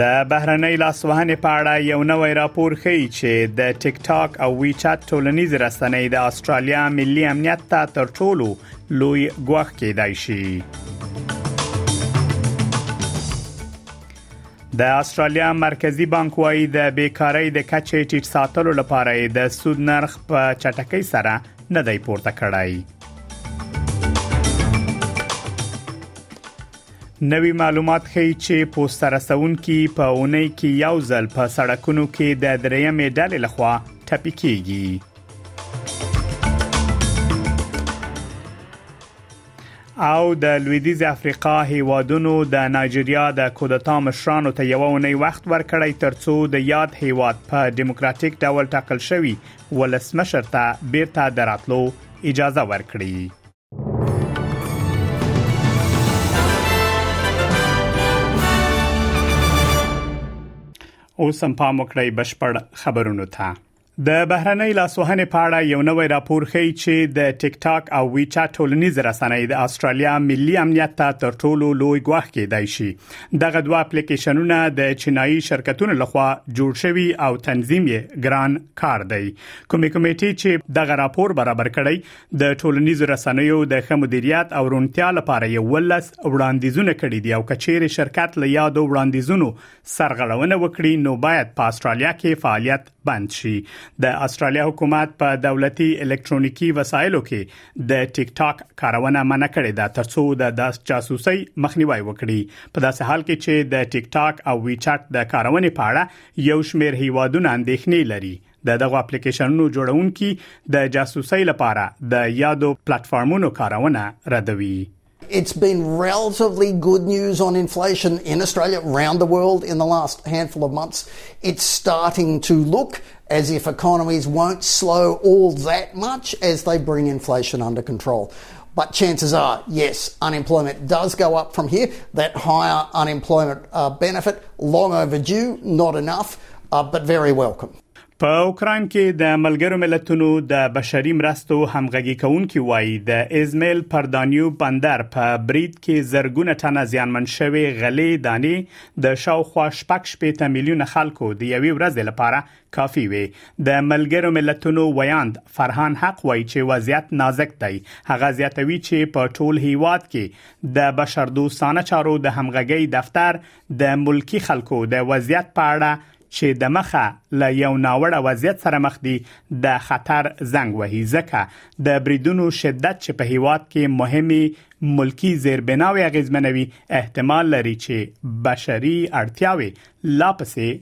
د بهرنۍ لاسوهنې په اړه یو نوی راپور ښیي چې د ټیک ټاک او وی چټ ټولنیز رسنۍ د استرالیا ملي امنیت ته تر ټولو لوی ګواښ کېدای شي د استرالیا مرکزی بانک وایي د بیکاری د کچې ټیټ ساتلو لپاره د سود نرخ په چټکۍ سره نه دی پورته کړی نوي معلومات ښیي چې پوسټ رسونکي په اونۍ کې یو ځل په سړکونو کې د درېیمې ډلې لخوا ټپي کیږي او د لویدیځ افریقا هیوادونو د نایجیریا د کودتا مشرانو ته یو اونۍ وخت ورکړی ترڅو د یاد هیواد په دیموکراتیک ډول ټاکل شوی ولسمشر ته بیرته دراتلو اجازه ورکړي اوس هم پام وکړئ بشپړ خبرونه ته د بهرنۍ لاسوهنې په اړه یو نوی راپور ښیي چې د ټیک ټاک او وی چاټ ټولنیز رسنۍ د استرالیا ملي امنیت ته تر ټولو لوی ګواښ کېدای شي دغه دوه اپلیکیشنونه د چینایي شرکتونو لخوا جوړ شوي او تنظیم یې ګران کار دی کومې کمیټې چې دغه راپور برابر کړی د ټولنیزو رسنیو د ښه مدیریت او رونتیا لپاره یو ولس وړاندیزونه کړي دي او کچېره شرکت له یادو وړاندیزونو سرغړونه وکړي نو باید په استرالیا کې فعالیت بند شي د استرالیا حکومت په دولتي الکترونیکی وسایلو کې د ټیک ټاک کارونه منع کړې ده ترڅو د داس جاسوسي مخنیوي وکړي په داسې حال کې چې د ټیک ټاک او وی چټ د کارونې په اړه یو شمېر هیوادونه اندېښنې لري د دغه اپلیکیشنونو جوړونکو د جاسوسي لپاره د یادو پلیټفارمونو کارونه ردوي It's been relatively good news on inflation in Australia, around the world in the last handful of months. It's starting to look as if economies won't slow all that much as they bring inflation under control. But chances are, yes, unemployment does go up from here. That higher unemployment uh, benefit, long overdue, not enough, but very welcome. په اوکراین کې د ملګرو ملتونو د بشري مرستو همغږي کونکي وایي د ازمیل پر دانیو بندر په برید کې زرګونه ټنه زیانمن شوی غلې دانی د شاوخوا شپږ شپېته میلیونه خلکو د یوې ورځې لپاره کافي وي د ملګرو ملتونو ویاند فرهان حق وایي چې وضعیت نازک دی هغه زیاتوي چې په ټول هیواد کې د بشردوستانه چارو د همغږي دفتر د ملکی خلکو د وضعیت په اړه چې د مخه له یو ناوړه وضعیت سره مخ دي د خطر زنګ وهي ځکه د بریدونو شدت چې په هیواد کې مهمي ملکی زیربناوي اغیزمنوي احتمال لري چې بشري اړتیاوي لا پسې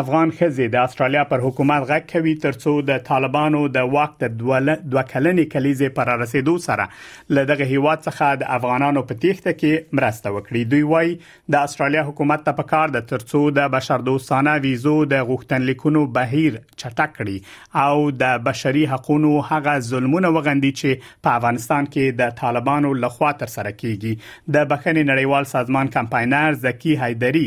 افغان ښځې د استرالیا پر حکومت غږ کوي ترڅو د طالبانو د واک د دوه کلنې کلیزې پر رسیدو سره له دغه هیواد څخه د افغانانو په تیښته کې مرسته وکړي دوی وایي د استرالیا حکومت ته پکار ده ترڅو د بشردوستانه ویزو د غوښتنلیکونو بهیر چټک کړي او د بشري حقوقو هغه ظلمونه وغندي چې په افغانستان کې د طالبانو لخوا تر سره کیږي د بخښنې نړیوال سازمان کمپاینر زکی حیدری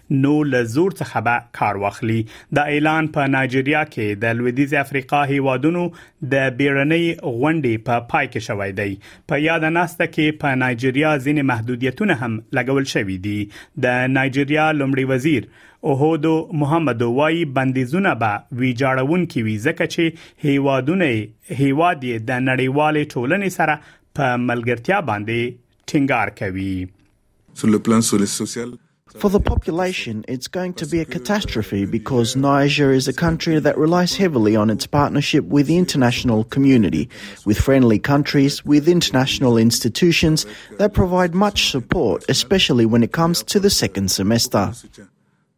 نو له زور څخه به کار واخلي دا اعلان په نایجیریا کې د لویدیځ افریقا هیوادونو د بیړنۍ غونډې په پا پای کې شوې دی په یاد ناسته کې په نایجیریا ځینې محدودیتونه هم لګول شوې دي د نایجیریا لومړي وزیر اوهودو محمد وایي بندیزونه به ویجاړون کې وي ځکه چې هیوادونه هیواد د نړیوالې ټولنې سره په ملګرتیا باندې ټینګار کوي For the population, it's going to be a catastrophe because Niger is a country that relies heavily on its partnership with the international community, with friendly countries, with international institutions that provide much support, especially when it comes to the second semester.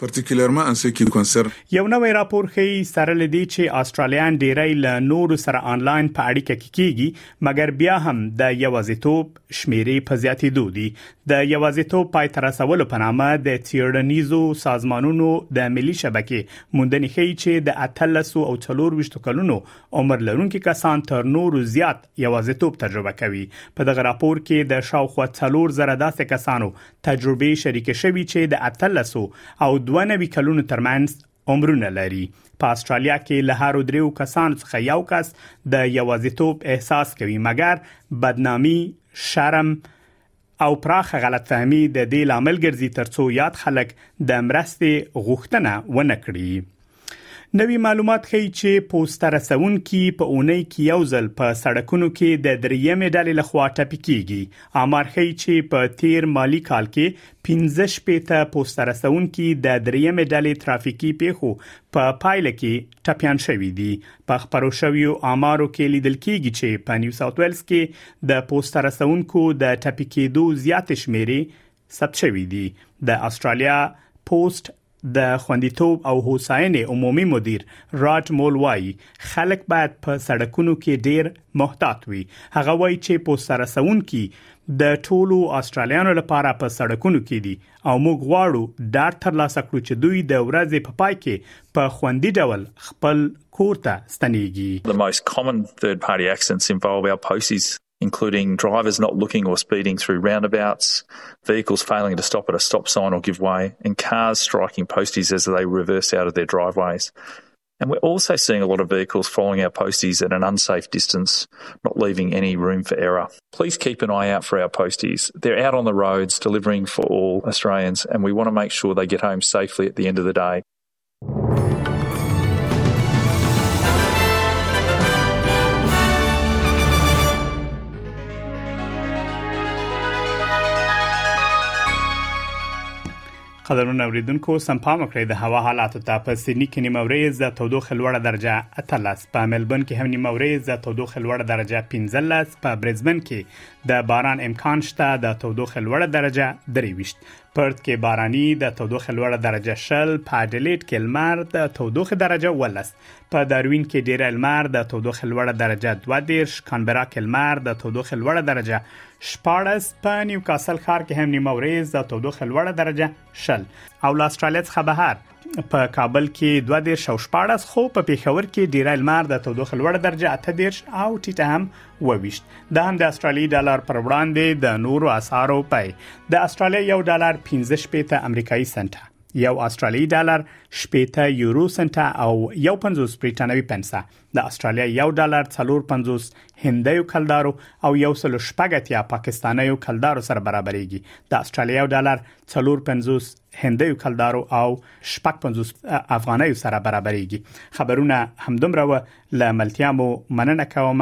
پرټیکولرمه ان څه کې کنسر یو نوې راپور ښیي سره لدی چې آسترالیان ډیری ل نور سره انلاین په اړیکه کې کیږي مګر بیا هم د یوازیتوب شمېرې په زیاتېدو دي د یوازېتوب پای ته رسولو په نامه د څیړنیزو سازمانونو د ملي شبکې موندنې ښیي چې د 13 او 24 کلونو عمر لرونکي کسان تر نورو زیات یوازېتوب تجربه کوي په دغه راپور کې د شاوخوا 4000 زره داسې کسانو تجربې شریکې شوي چې د 13 او 92 کلونو ترمنځ عمرونه لري په استرالیا کې له هر دریو کسانو څخه یو کس د یوازیتوب احساس کوي مګر بدنامي شرم او پراخه غلطفهمي د دې لامل ګرځي ترڅو یاد خلک د مرستې غوښتنه ونه کړي نوي معلومات ښیي چې پوسټر رسونکي په اونۍ کې یو ځل په سړکونو کې د دریمې ډلې لخوا ټپي کیږي امر ښیي چې په تیر مالی کال کې پنځه شپېته پوسته رسونکي د درېیمې ډلې ترافیکي پیښو په پایله کې ټپیان شوي دي په خبرو شویو آمارو کې لیدل کېږي چې په نیو ساوت ویلز کې د پوسته رسونکو د ټپي کېدو زیات شمیرې ثبت شوې دي د استرالیا پوسټ د خوندیتوب او هوساینې عمومي مدیر راټ مول وایي خلک باید په سړکونو کې ډیر محتاط وي هغه وایي چې پوسټ رسونکي د ټولو استرالیانو لپاره په سړکونو کې دي او موږ غواړو ډاډ ترلاسه کړو چې دوی د ورځې په پای کې په خوندي ډول خپل کور ته ستنیږي The most common third party accidents involve our posties including drivers not looking or speeding through roundabouts, vehicles failing to stop at a stop sign or give way, and cars striking posties as they reverse out of their driveways. And we're also seeing a lot of vehicles following our posties at an unsafe distance, not leaving any room for error. Please keep an eye out for our posties. They're out on the roads delivering for all Australians, and we want to make sure they get home safely at the end of the day. قدرمن اوریدونکو سم پام وکړئ د هوا حالات ته په سېډني کې نیمه ورځ د تودوخه لوړه درجه 13 په ملبورن کې هم نیمه ورځ د تودوخه لوړه درجه 15 په برزبن کې د باران امکان شته د تودوخه لوړه درجه 23 پرت کې باراني د تودوخې لوړه درجه شل په اډلیډ کې لمر د تودوخې درجه ولس په داروین کې ډیره لمر د تودوخې لوړه درجه 12 کانبرا کې لمر د تودوخې لوړه درجه شپارس په نیوکاسل ښار کې هم نیمه ورځ د تودوخې لوړه درجه شل او لاسترالیا څخه بهر په کابل کې 22 او 14 خو په پیښور کې ډیری لمر د تودوخه لوړه درجه 18 او ټیټه هم وویشت دا هم د استرالی ډالر پر وړاندې د نورو اسعارو پای د استرالیا یو ډالر 15 شپېته امریکایي سنت یو استرالی ډالر شپېته یورو سنت او یو 50 بریټانوي پنسه د استرالیا یو ډالر 450 هندیو کلدارو او یو سل شپږتیا پاکستانیو کلدارو سره برابرېږي د استرالیا یو ډالر 450 هندیو کلدارو او شپږ پنځوس افغانیو سره برابرېږي خبرونه همدومره و له ملتیا مو مننه کوم